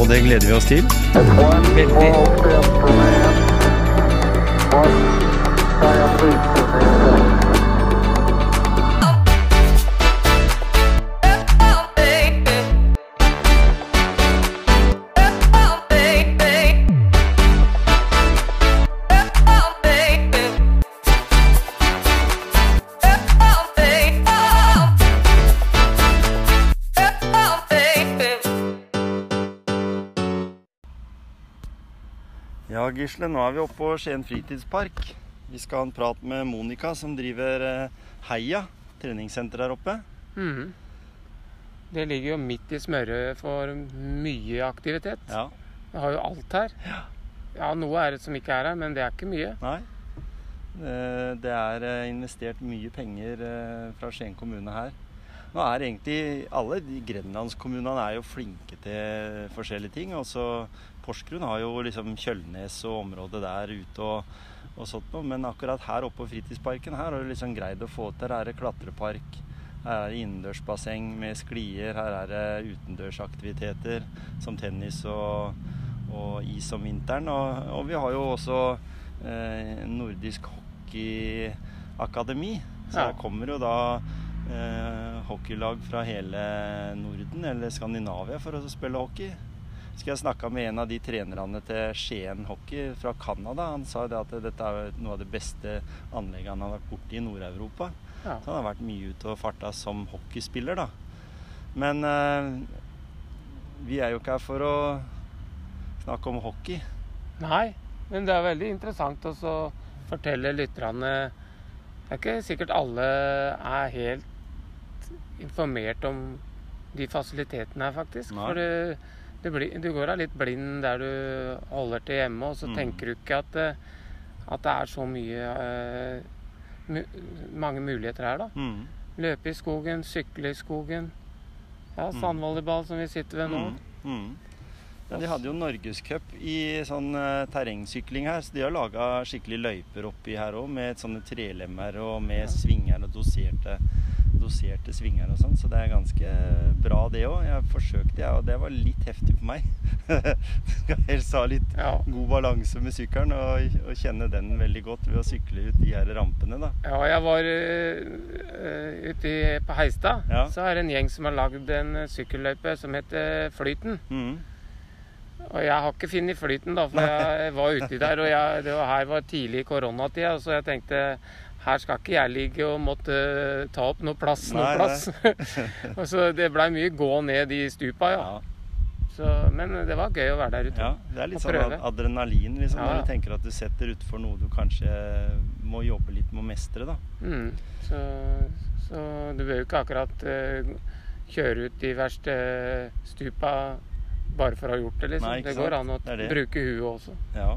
Og det gleder vi oss til. Veldig. Gisle, nå er vi oppe på Skien fritidspark. Vi skal ha en prat med Monica, som driver eh, Heia treningssenter der oppe. Mhm. Det ligger jo midt i smøret for mye aktivitet. Ja. Vi har jo alt her. Ja, noe er det som ikke er her, men det er ikke mye. Nei. Eh, Det er eh, investert mye penger fra Skien kommune her. Nå er egentlig alle de grenlandskommunene er jo flinke til forskjellige ting. Altså Porsgrunn har jo liksom Kjølnes og området der ute og, og sånt noe. Men akkurat her oppe på fritidsparken her har du liksom greid å få til. Her er det klatrepark. Her er det innendørsbasseng med sklier. Her er det utendørsaktiviteter som tennis og, og is om vinteren. Og, og vi har jo også eh, nordisk hockeyakademi. Så Ja. kommer jo da eh, hockeylag fra hele Norden, eller Skandinavia, for å spille hockey. Skal jeg snakka med en av de trenerne til Skien hockey fra Canada. Han sa det at dette er noe av det beste anlegget han har vært borti i Nord-Europa. Ja. Så han har vært mye ute og farta som hockeyspiller, da. Men eh, vi er jo ikke her for å snakke om hockey. Nei, men det er veldig interessant å fortelle lytterne Det er ikke sikkert alle er helt informert om de fasilitetene her, faktisk. Nei. For du, du, blir, du går av litt blind der du holder til hjemme, og så Mm. tenker du ikke at, det- at det er så mye uh, mu, mange muligheter her, da. Mm. Løpe i skogen, sykle i skogen. Ja, Mm. sandvolleyball som vi sitter ved nå. Mm. Mm. Ja, de hadde jo norgescup i sånn eh, terrengsykling her, så de har laga skikkelig løyper oppi her òg, med sånne trelemmer og med svinger og doserte, doserte svinger og sånn. Så det er ganske bra, det òg. Jeg forsøkte, jeg, og det var litt heftig for meg. Skal helst ha litt Ja. god balanse med sykkelen og, og kjenne den veldig godt ved å sykle ut de her rampene, da. Ja, jeg var uh, ute i, på Heistad. Ja. Så er det en gjeng som har lagd en sykkelløype som heter Flyten. Mm. Og jeg har ikke funnet Flyten, da, for jeg var uti der. Og jeg, det var, her var tidlig i koronatida, så jeg tenkte her skal ikke jeg ligge og måtte ta opp noe plass noe plass. så det blei mye gå ned i stupa, ja. Ja. Så, men det var gøy å være der ute. Ja, det er litt sånn prøve. adrenalin liksom, Ja, når du tenker at du setter utfor noe du kanskje må jobbe litt med å mestre. da. Mm. Så, så du bør jo ikke akkurat uh, kjøre ut de verste stupa bare for å ha gjort det, liksom. Nei, det går an å Det det. bruke huet også. Ja.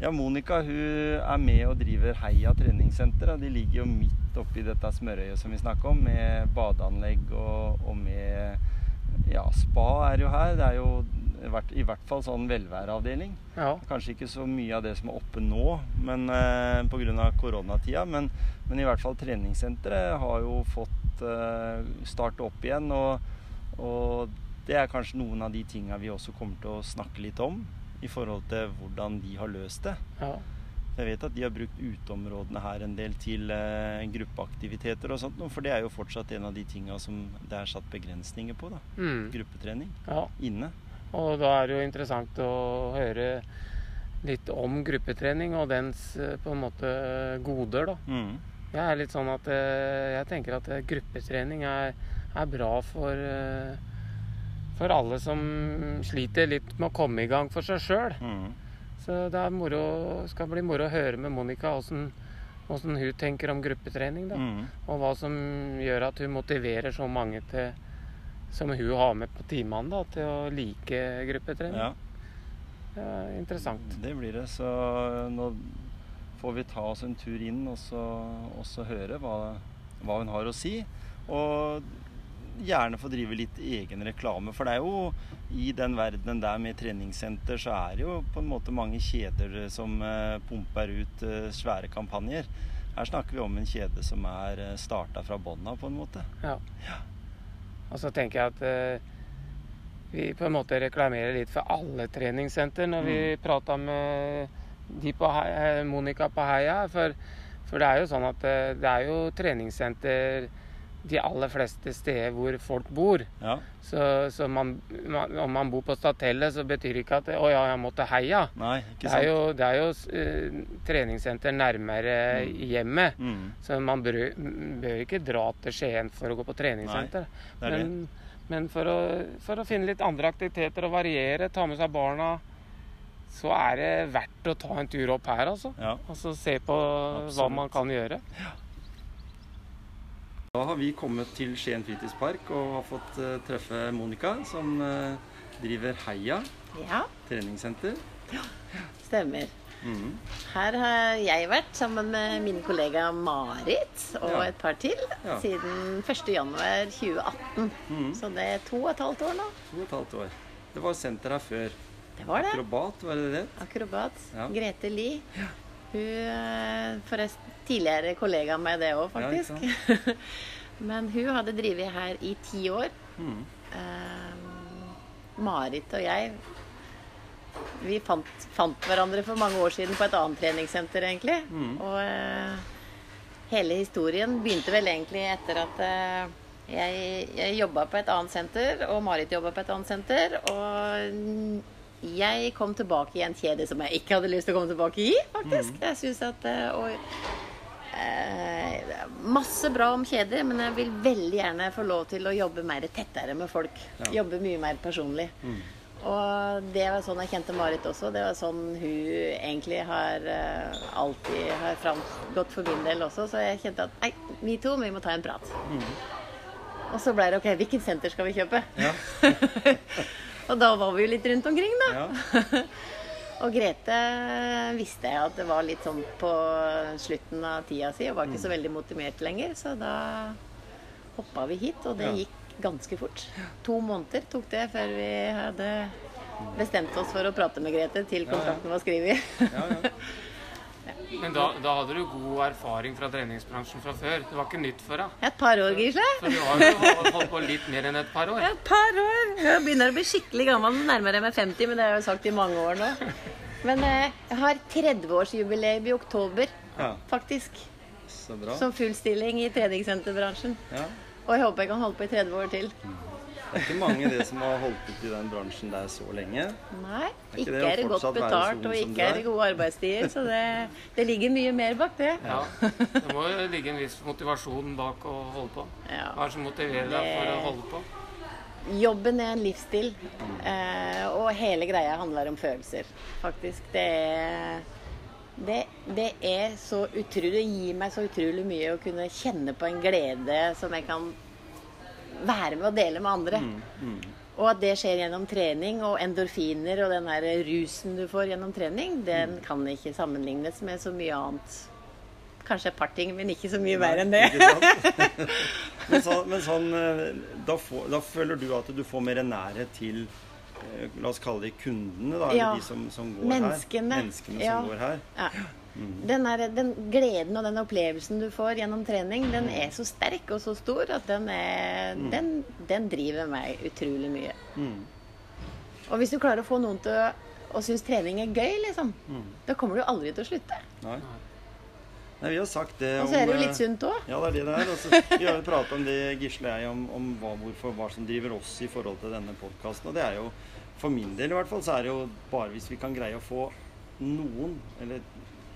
Ja, Monica hun er med og driver Heia treningssenter. De ligger jo midt oppi dette smørøyet som vi snakker om, med badeanlegg og, og med Ja, spa er jo her. Det er jo i hvert- fall sånn velværeavdeling. Ja. Kanskje ikke så mye av det som er oppe nå men, eh, pga. koronatida, men, men i hvert fall treningssenteret har jo fått eh, starte opp igjen. Og, og det er kanskje noen av de tinga vi også kommer til å snakke litt om. I forhold til hvordan de har løst det. ja. Jeg vet at de har brukt uteområdene her en del til eh, gruppeaktiviteter og sånt. For det er jo fortsatt en av de tinga som det er satt begrensninger på. da, Mm. Gruppetrening ja. inne. Og da er det jo interessant å høre litt om gruppetrening og dens eh, på en måte goder, da. Mm. Jeg er litt sånn at eh, jeg tenker at eh, gruppetrening er, er bra for for alle som sliter litt med å komme i gang for seg sjøl. Mm. Så det er moro, skal bli moro å høre med Monica åssen hun tenker om gruppetrening. da. Mm. Og hva som gjør at hun motiverer så mange til, som hun har med på timene, da, til å like gruppetrening. Ja. Det er interessant. Det blir det. Så nå får vi ta oss en tur inn og så, og så høre hva, hva hun har å si. Og gjerne få drive litt egen reklame. For det er jo i den verdenen der med treningssenter, så er det jo på en måte mange kjeder som eh, pumper ut eh, svære kampanjer. Her snakker vi om en kjede som er starta fra bånn av, på en måte. Ja. Og så tenker jeg at eh, vi på en måte reklamerer litt for alle treningssenter når vi Mm. prata med de på eh, Monica på Heia. For, for det er jo sånn at eh, det er jo treningssenter de aller fleste steder hvor folk bor. Ja. Så, så man, man, om man bor på Statellet, så betyr det ikke at å ja, jeg måtte Heia. Nei, Det er jo, det er jo uh, treningssenter nærmere hjemmet. Mm, Så man bør, bør ikke dra til Skien for å gå på treningssenter. er det. Men, men for, å, for å finne litt andre aktiviteter og variere, ta med seg barna, så er det verdt å ta en tur opp her, altså. Ja. Og så se på hva man kan gjøre. Da har vi kommet til Skien fritidspark og har fått eh, treffe Monica, som eh, driver Heia Ja, treningssenter. stemmer. Mm. Her har jeg vært sammen med min kollega Marit og Ja. et par til Ja. siden 1. januar 2018. Mhm. Så det er to og et halvt år nå. To og et halvt år. Det var senter her før. Det var det. Akrobat, var det det? Akrobat. Ja. Grete Lie. Hun er forresten tidligere kollega med det òg, Ja, faktisk. Men hun hadde drevet her i ti år. Mm. Eh, Marit og jeg vi fant, fant hverandre for mange år siden på et annet treningssenter, egentlig. Mm. Og eh, hele historien begynte vel egentlig etter at eh, jeg, jeg jobba på et annet senter, og Marit jobba på et annet senter. Og jeg kom tilbake i en kjede som jeg ikke hadde lyst til å komme tilbake i, faktisk. Jeg synes at eh, og, eh, Masse bra om kjeder, men jeg vil veldig gjerne få lov til å jobbe mer tettere med folk. Ja. Jobbe mye mer personlig. Og det var sånn jeg kjente Marit også. Det var sånn hun egentlig har uh, alltid har framgått for min del også. Så jeg kjente at nei, vi to vi må ta en prat. Og så ble det OK, hvilket senter skal vi kjøpe? Ja. Og da var vi jo litt rundt omkring, da. ja. Og Grete visste jeg at det var litt sånn på slutten av tida si, og var ikke så veldig motivert lenger, så da hoppa vi hit, og det gikk ganske fort. To måneder tok det før vi hadde bestemt oss for å prate med Grete til kontrakten var skrevet. ja, ja. Men da, da hadde du god erfaring fra treningsbransjen fra før. Det var ikke nytt for deg. Et par år, Gisle. For du har jo holdt på litt mer enn et par år. Et par år. Jeg begynner å bli skikkelig gammel, nærmere meg 50, men det har jeg jo sagt i mange år nå. Men eh, jeg har 30-årsjubileum i oktober, ja. faktisk. Så bra. Som full stilling i treningssenterbransjen. Ja. Og jeg håper jeg kan holde på i 30 år til. Det er ikke mange det som har holdt ut i den bransjen der så lenge. Nei, ikke ikke det er det godt betalt, og ikke er er? det gode arbeidstider. Så det, det ligger mye mer bak det. Ja. Det må jo ligge en viss motivasjon bak å holde på. Hva er det som motiverer deg for å holde på? Jobben er en livsstil, eh, og hele greia handler om følelser, faktisk. Det er, det, det er så utrolig Det gir meg så utrolig mye å kunne kjenne på en glede som jeg kan være med og dele med andre. Mm. Og at det skjer gjennom trening og endorfiner og den der rusen du får gjennom trening, den kan ikke sammenlignes med så mye annet. Kanskje parting, men ikke så mye mer enn det. Men, så, men sånn eh, da, får, da føler du at du får mer nærhet til eh, La oss kalle de kundene, da. Ja. Eller de som, som går Menneskene. her. Menneskene Ja. som går her. Ja. Den, er, den gleden og den opplevelsen du får gjennom trening, den er så sterk og så stor at den, er, den, den driver meg utrolig mye. Mm. Og hvis du klarer å få noen til å, å synes trening er gøy, liksom, Mm. da kommer du aldri til å slutte. Nei. Nei, vi har sagt det Og så er det jo eh, litt sunt òg. Ja, det er det det er. Altså, vi har jo pratet om det, Gisle og jeg, om, om hva, hvorfor, hva som driver oss i forhold til denne podkasten. Og det er jo, for min del i hvert fall, så er det jo bare hvis vi kan greie å få noen, eller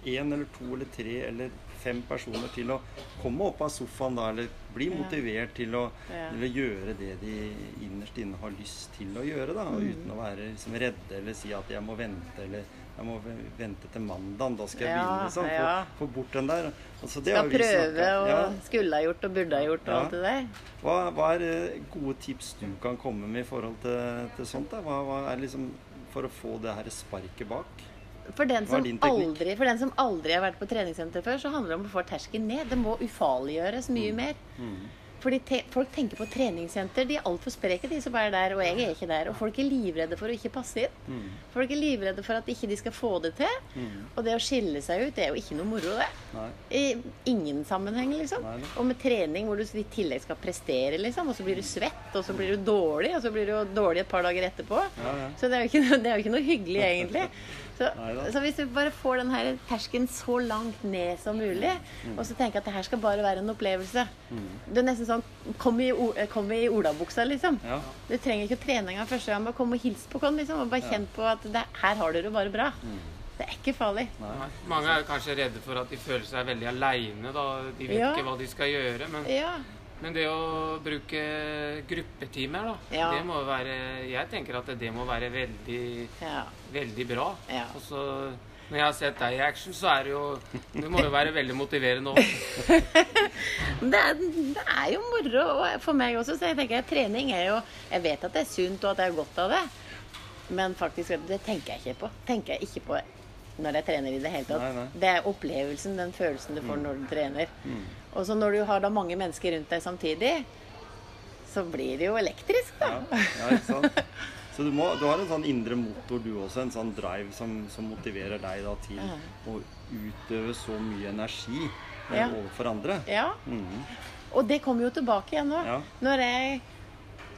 én eller to eller tre eller fem personer til å komme opp av sofaen da, eller bli Ja. motivert til å, Ja. til å gjøre det de innerst inne har lyst til å gjøre, da, Mm. uten å være liksom, redde eller si at jeg må vente, eller jeg må vente til mandag, da skal jeg Ja, begynne, Sånn. Ja. få bort den der. Altså, det Skal prøve og ja. skulle ha gjort og burde ha gjort og alt det der. Hva, hva er eh, gode tips du kan komme med i forhold til, til sånt? Hva, hva er liksom for å få det her sparket bak? For den, som aldri, for den som aldri har vært på treningssenter før, så handler det om å få terskelen ned. Det må ufarliggjøres mye mer. Mm. Fordi te folk tenker på treningssenter. De er altfor spreke, de som er der. Og jeg er ikke der. Og folk er livredde for å ikke passe inn. Mm. Folk er livredde for at ikke de skal få det til. Mm. Og det å skille seg ut, det er jo ikke noe moro, det. Nei. I ingen sammenheng, liksom. Nei. Og med trening hvor du i tillegg skal prestere, liksom. Og så blir du svett, og så blir du dårlig, og så blir du dårlig et par dager etterpå. Ja, ja. Så det er, noe- det er jo ikke noe hyggelig, egentlig. Så, så hvis du bare får den her terskelen så langt ned som mulig, Mm. og så tenker at det her skal bare være en opplevelse Det er nesten sånn Kom i, kom i olabuksa, liksom. Ja. Du trenger ikke å trene engang første gang. Bare kom og hils på oss, liksom. Og bare kjenn på at det, her har dere det bare bra. Mm. Det er ikke farlig. Nei. Mange er kanskje redde for at de føler seg veldig aleine. De vet Ja. ikke hva de skal gjøre. Men, Ja. Men det å bruke gruppetimer, da, Ja. det må være Jeg tenker at det må være veldig, ja. veldig bra. Ja. Og så når jeg har sett deg i action, så er det jo Det må jo være veldig motiverende òg. Det det er jo moro for meg også, så jeg tenker at trening er jo Jeg vet at det er sunt, og at jeg har godt av det, men faktisk, det tenker jeg ikke på. Tenker jeg ikke på når jeg trener i det hele tatt. Nei, nei. Det er opplevelsen, den følelsen du får når du trener. Mm. Og så når du har da mange mennesker rundt deg samtidig, så blir det jo elektrisk, da. Ja, ja, ikke sant? Så du, må, du har en sånn indre motor du også, en sånn drive som, som motiverer deg da til Ja. å utøve så mye energi eh, Ja. overfor andre. Ja. Mhm. Og det kommer jo tilbake igjen nå. Ja. Når jeg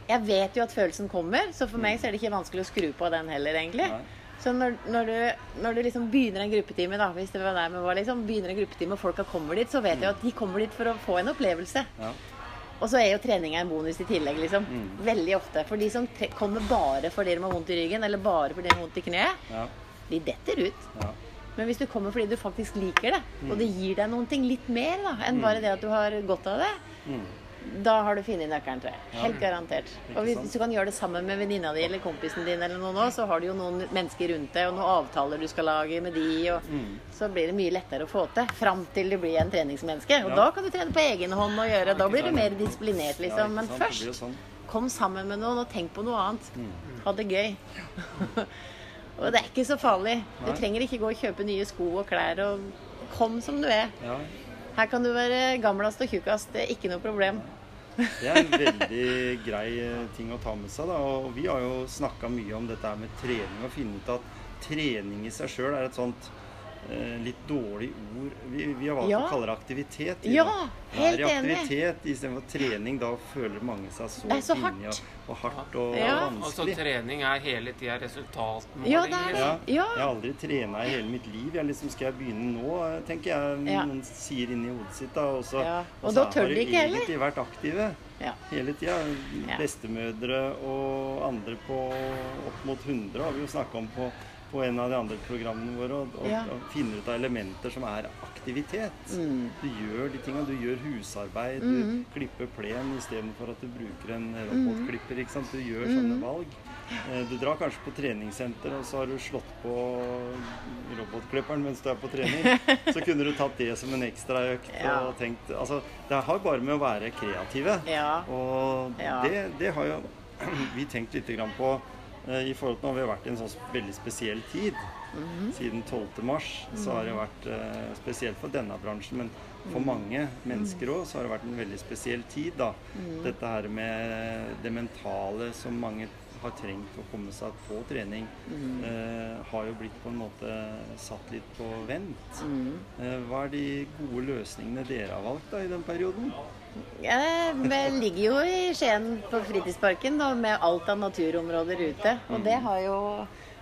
Jeg vet jo at følelsen kommer, så for meg så er det ikke vanskelig å skru på den heller, egentlig. Mm. Nei. Så når, når, du, når du liksom begynner en gruppetime, da, hvis det var der vi var, liksom, begynner en gruppetime og folka kommer dit, så vet jeg at de kommer dit for å få en opplevelse. Ja. Og så er jo treninga en bonus i tillegg, liksom. Mm. Veldig ofte. For de som kommer bare fordi de har vondt i ryggen, eller bare fordi de har vondt i kneet, Ja. de detter ut. Ja. Men hvis du kommer fordi du faktisk liker det, og Mm. det gir deg noen ting litt mer da, enn bare det at du har godt av det, Mm. Da har du funnet nøkkelen, tror jeg. Helt garantert. Og hvis, hvis du kan gjøre det sammen med venninna di eller kompisen din, eller noen også, så har du jo noen mennesker rundt deg, og noen avtaler du skal lage med de, og Mm. så blir det mye lettere å få til. Fram til du blir en treningsmenneske. Og Ja. da kan du trene på egen hånd og gjøre. Da blir du mer disiplinert, liksom. Men? Det først, sånn. kom sammen med noen og tenk på noe annet. Mm. Ha det gøy. og det er ikke så farlig. Du trenger ikke gå og kjøpe nye sko og klær, og kom som du er. Her kan du være gamlest og tjukkast. Det er ikke noe problem. Det er en veldig grei eh, ting å ta med seg. Da. Og vi har jo snakka mye om dette med trening, og funnet ut at trening i seg sjøl er et sånt litt dårlig ord. Vi, vi har valgt Ja. å kalle det aktivitet. vi, Ja, helt er i enig. aktivitet istedenfor trening. Da føler mange seg så, Det er så hardt. og, og hardt og Ja. Altså vanskelig. trening er hele tida resultatmåling. Ja, det er det. Ja, Ja. Jeg har aldri trena i hele mitt liv. Jeg liksom, skal jeg begynne nå, tenker jeg Ja. noen sier inni hodet sitt. Da, og så, Ja, og så da tør har de ikke heller. egentlig vært aktive Ja. hele tida. Ja. Bestemødre og andre på opp mot 100 har vi jo snakka om på, på en av de andre programmene våre. Og, og, Ja. og finner ut av elementer som er aktivitet. Mm. Du gjør de tinga. Du gjør husarbeid. Mm. Du klipper plen istedenfor at du bruker en robotklipper. ikke sant? Du gjør sånne Mm. valg. Eh, Du drar kanskje på treningssenter, og så har du slått på robotklipperen mens du er på trening. Så kunne du tatt det som en ekstraøkt Ja. og tenkt Altså, det har bare med å være kreative. Ja. Og det, det har jo vi tenkt litt grann på i forhold til vi har vært i en sånn veldig spesiell tid. Mhm. Siden 12. mars så har det vært eh, spesielt for denne bransjen, men for Mhm. mange mennesker òg så har det vært en veldig spesiell tid. da. Mhm. Dette her med det mentale som mange har trengt å komme seg på trening, Mhm. eh, har jo blitt på en måte satt litt på vent. Mm. Eh, hva er de gode løsningene dere har valgt da i den perioden? Ja, Vi ligger jo i Skien på fritidsparken da, med alt av naturområder ute. Og det har jo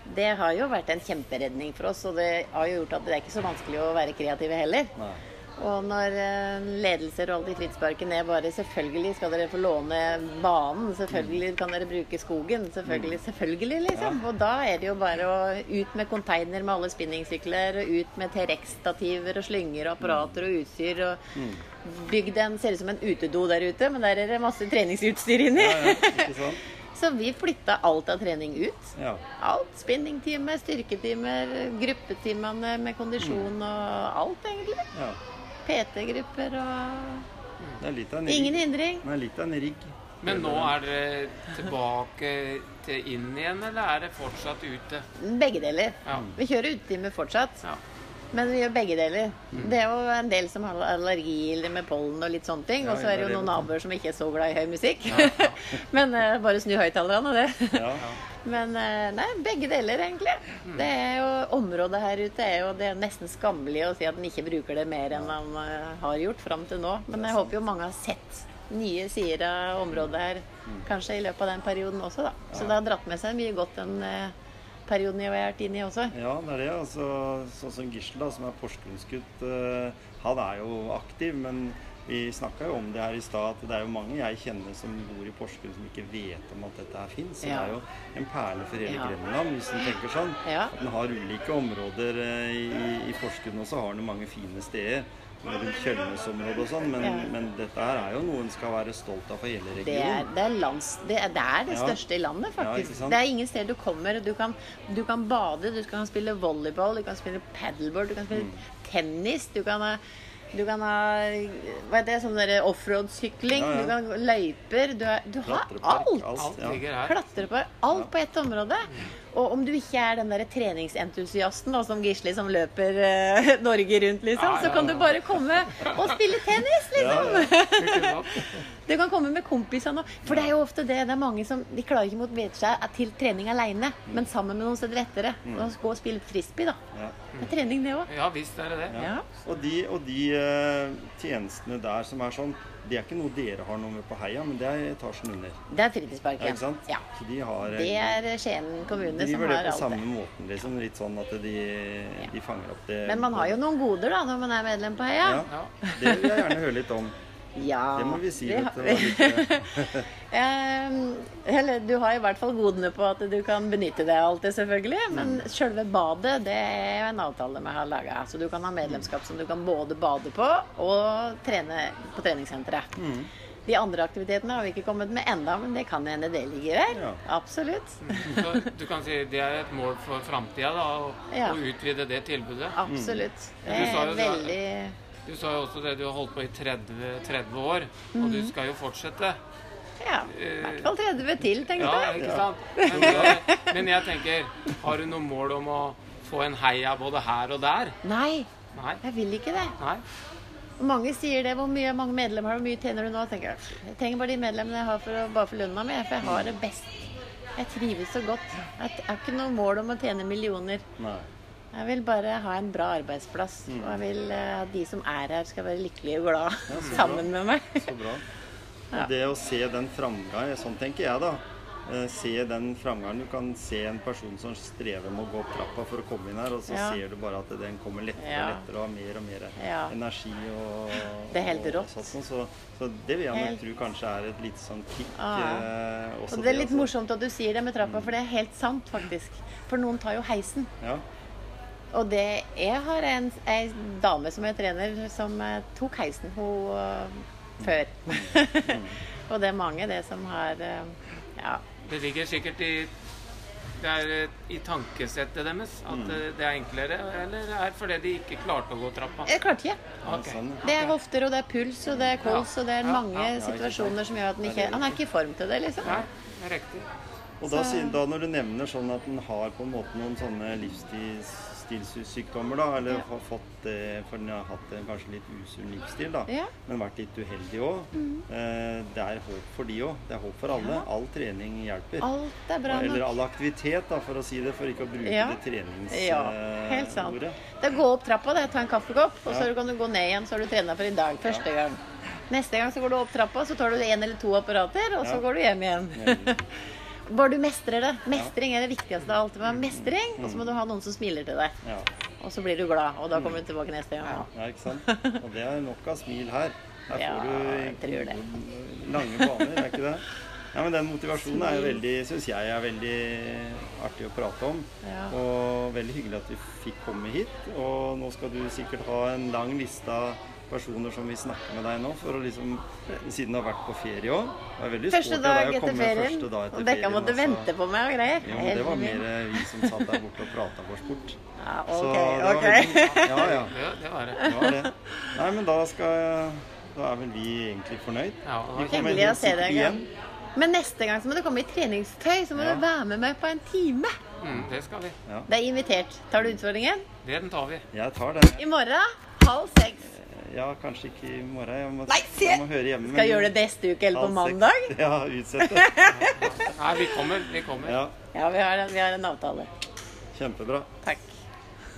det har jo vært en kjemperedning for oss, og det har jo gjort at det er ikke så vanskelig å være kreative heller. Nei. Og når eh, ledelser og alt i Fritidsparken er bare Selvfølgelig skal dere få låne banen. Selvfølgelig kan dere bruke skogen. Selvfølgelig, selvfølgelig, liksom. Og da er det jo bare å ut med container med alle spinningsykler, og ut med T-rex-stativer og slynger og apparater og utstyr. og Bygg den en Ser ut som en utedo der ute, men der er det masse treningsutstyr inni. Ja, ja. Så vi flytta alt av trening ut. Ja. Alt. Spinningtime, styrketimer, gruppetimene med kondisjon og alt, egentlig. ja. PT-grupper og Det er litt av en Ingen hindring. Det er litt av en rigg. Men nå er dere tilbake til inn igjen, eller er det fortsatt ute? Begge deler. Ja. Vi kjører utetimer fortsatt. ja. Men vi gjør begge deler. Det er jo en del som har allergi eller med pollen og litt sånne ting. Ja, Og så er det jo noen naboer som ikke er så glad i høy musikk. Men uh, bare snu høyttalerne, det. Men eh, nei, begge deler, egentlig. Det er jo Området her ute er jo det er nesten skammelig å si at en ikke bruker det mer enn han eh, har gjort fram til nå. Men jeg håper jo mange har sett nye sider av området her, kanskje i løpet av den perioden også, da. Så det har dratt med seg mye godt den eh, perioden jeg har vært inne i også. Ja, det er det. Altså, sånn som Gisle, da, som er porsgrunnsgutt, han er jo aktiv. Men vi snakka jo om det her i stad, at det er jo mange jeg kjenner som bor i Porsgrunn som ikke vet om at dette her fins. Så Ja. det er jo en perle for hele Ja. Grenland, hvis en tenker sånn. Ja. At en har ulike områder eh, i, i Porsgrunn også, har en mange fine steder. Rundt Kjølnesområdet og sånn, men, Ja. men dette her er jo noe en skal være stolt av for hele Det er regionen. det, er lands, det, er, det, er det Ja. største i landet, faktisk. Ja, det er ingen steder du kommer. Du kan, du kan bade, du kan spille volleyball, du kan spille paddleboard, du kan spille Mm. tennis. Du kan ha du kan ha hva er det, sånn der offroad-sykling, Ja, ja. du kan ha løyper Du, er- du har alt! Alt ja. ligger. Klatre på alt på ett område. Og om du ikke er den der treningsentusiasten da, som Gisli som løper uh, Norge rundt, liksom, Ja, ja, så kan du bare komme og spille tennis, liksom. Du kan komme med kompisene òg. For det er jo ofte det. Det er mange som de klarer ikke motivere seg til trening aleine, men sammen med noen steder er det lettere. Og gå og spille frisbee, da. Ja. Det er trening, det òg. Ja visst er det det. Ja. Og de, og de uh, tjenestene der som er sånn, det er ikke noe dere har noe med på Heia, men det er etasjen under. Det er Ja, fritidsparken. ikke sant? Ja. Så de har eh, Det er Skien kommune som har driver det har på samme måten, liksom. Litt sånn at de, de fanger opp det. Men man har jo noen goder da når man er medlem på Heia. Ja, Ja. det vil jeg gjerne høre litt om. Ja, Det må vi si Det, har- det litt, eh, eller du har i hvert fall godene på at du kan benytte deg av alt det, selvfølgelig. Men sjølve selve badet, det er jo en avtale vi har laga. Så du kan ha medlemskap som du kan både bade på og trene på treningssenteret. Mm. De andre aktivitetene har vi ikke kommet med enda, men det kan hende det ligger der. Ja. Absolutt. Så du kan si det er et mål for framtida, da, å, Ja. å utvide det tilbudet. Absolutt. Det Du sa er jo veldig Du sa jo også det du har holdt på i 30, 30 år, og du skal jo fortsette. Ja, i hvert fall 30 til, tenkte jeg. Ja, ikke sant? Men, men jeg tenker, har du noe mål om å få en heia både her og der? Nei, Nei. jeg vil ikke det. Nei. Og Mange sier det. Hvor mye mange medlemmer har du? Hvor mye tjener du nå? tenker Jeg jeg trenger bare de medlemmene jeg har for å, bare for lønna mi. For jeg har det best. Jeg trives så godt. Jeg har ikke noe mål om å tjene millioner. Nei. Jeg vil bare ha en bra arbeidsplass. Og jeg vil eh, at de som er her, skal være lykkelige og glade ja, sammen med meg. Så bra. Og det å se den framgang, sånn tenker jeg da. Eh, Se den framgangen. Du kan se en person som strever med å gå opp trappa for å komme inn her, og så ser du bare at den kommer lettere og lettere og har mer og mer energi og Det er helt rått. Sånn, Så, så det vil jeg nok tro kanskje er et lite sånn kick. Ah. eh, også Og det er litt altså. morsomt at du sier det med trappa, for det er helt sant, faktisk. For noen tar jo heisen. Ja. Og det Jeg har en, en, dame som er trener, som eh, tok heisen hun eh, før. og det er mange, det, som har eh, Ja. Det ligger sikkert i det er eh, i tankesettet deres at eh, det er enklere, eller er det fordi de ikke klarte å gå trappa? Jeg klarte ikke. Ok. Sånn. Det er hofter, og det er puls, og det er kols, Ja. og det er mange ja, ja, ikke situasjoner som gjør at han ikke Han er ikke i form til det, liksom. Nei, er riktig. Og da, da når du nevner sånn at en har på en måte noen sånne livsstilssykdommer, da, eller Ja. har fått det for den har hatt en kanskje litt usunn livsstil, da, Ja. men vært litt uheldig òg. Eh, det er håp for de òg. Det er håp for alle. Ja. All trening hjelper. Alt er bra Eller all aktivitet, da, for å si det, for ikke å bruke det treningsordet. Ja, helt sant. Det er å gå opp trappa, det ta en kaffekopp, og så kan du gå ned igjen, så har du trena for i dag. Første gang. Neste gang så går du opp trappa, så tar du en eller to apparater, og så går du hjem igjen. Bare du mestrer det. Mestring er det viktigste av alt. Det mestring, og så må du ha noen som smiler til deg. Ja. Og så blir du glad, og da kommer du tilbake neste gang. Ja. ja, ikke sant. Og det er nok av smil her. Her får du tror det. lange baner, er ikke det? Ja, men Den motivasjonen er jo veldig, syns jeg er veldig artig å prate om. Ja. Og veldig hyggelig at vi fikk komme hit. Og nå skal du sikkert ha en lang liste av personer som vil snakke med deg nå, for å liksom, siden du har vært på ferie òg. Det Første dag etter ferien, dag etter og dere ferien, måtte vente på meg og greier. Jo, men det var mer vi som satt der borte og prata vår sport. Ja, Så ok, det var ok. veldig- Ja, ja. Det, det var det. Det var det. Nei, men da skal Da er vel vi egentlig fornøyd. Ja, det var Vi kommer Hyggelig å se deg igjen. Men neste gang så må du komme i treningstøy, så må Ja. du være med meg på en time. Mm, det skal vi. Det er invitert. Tar du utfordringen? Den tar vi. Jeg tar den. I morgen halv seks. Ja, kanskje ikke i morgen. Jeg må, Nei, se! jeg må høre hjemme. Skal gjøre det neste uke eller på mandag? Ja, utsette. Nei, vi kommer. Vi kommer. Ja, Ja, vi har, vi har en avtale. kjempebra. Takk.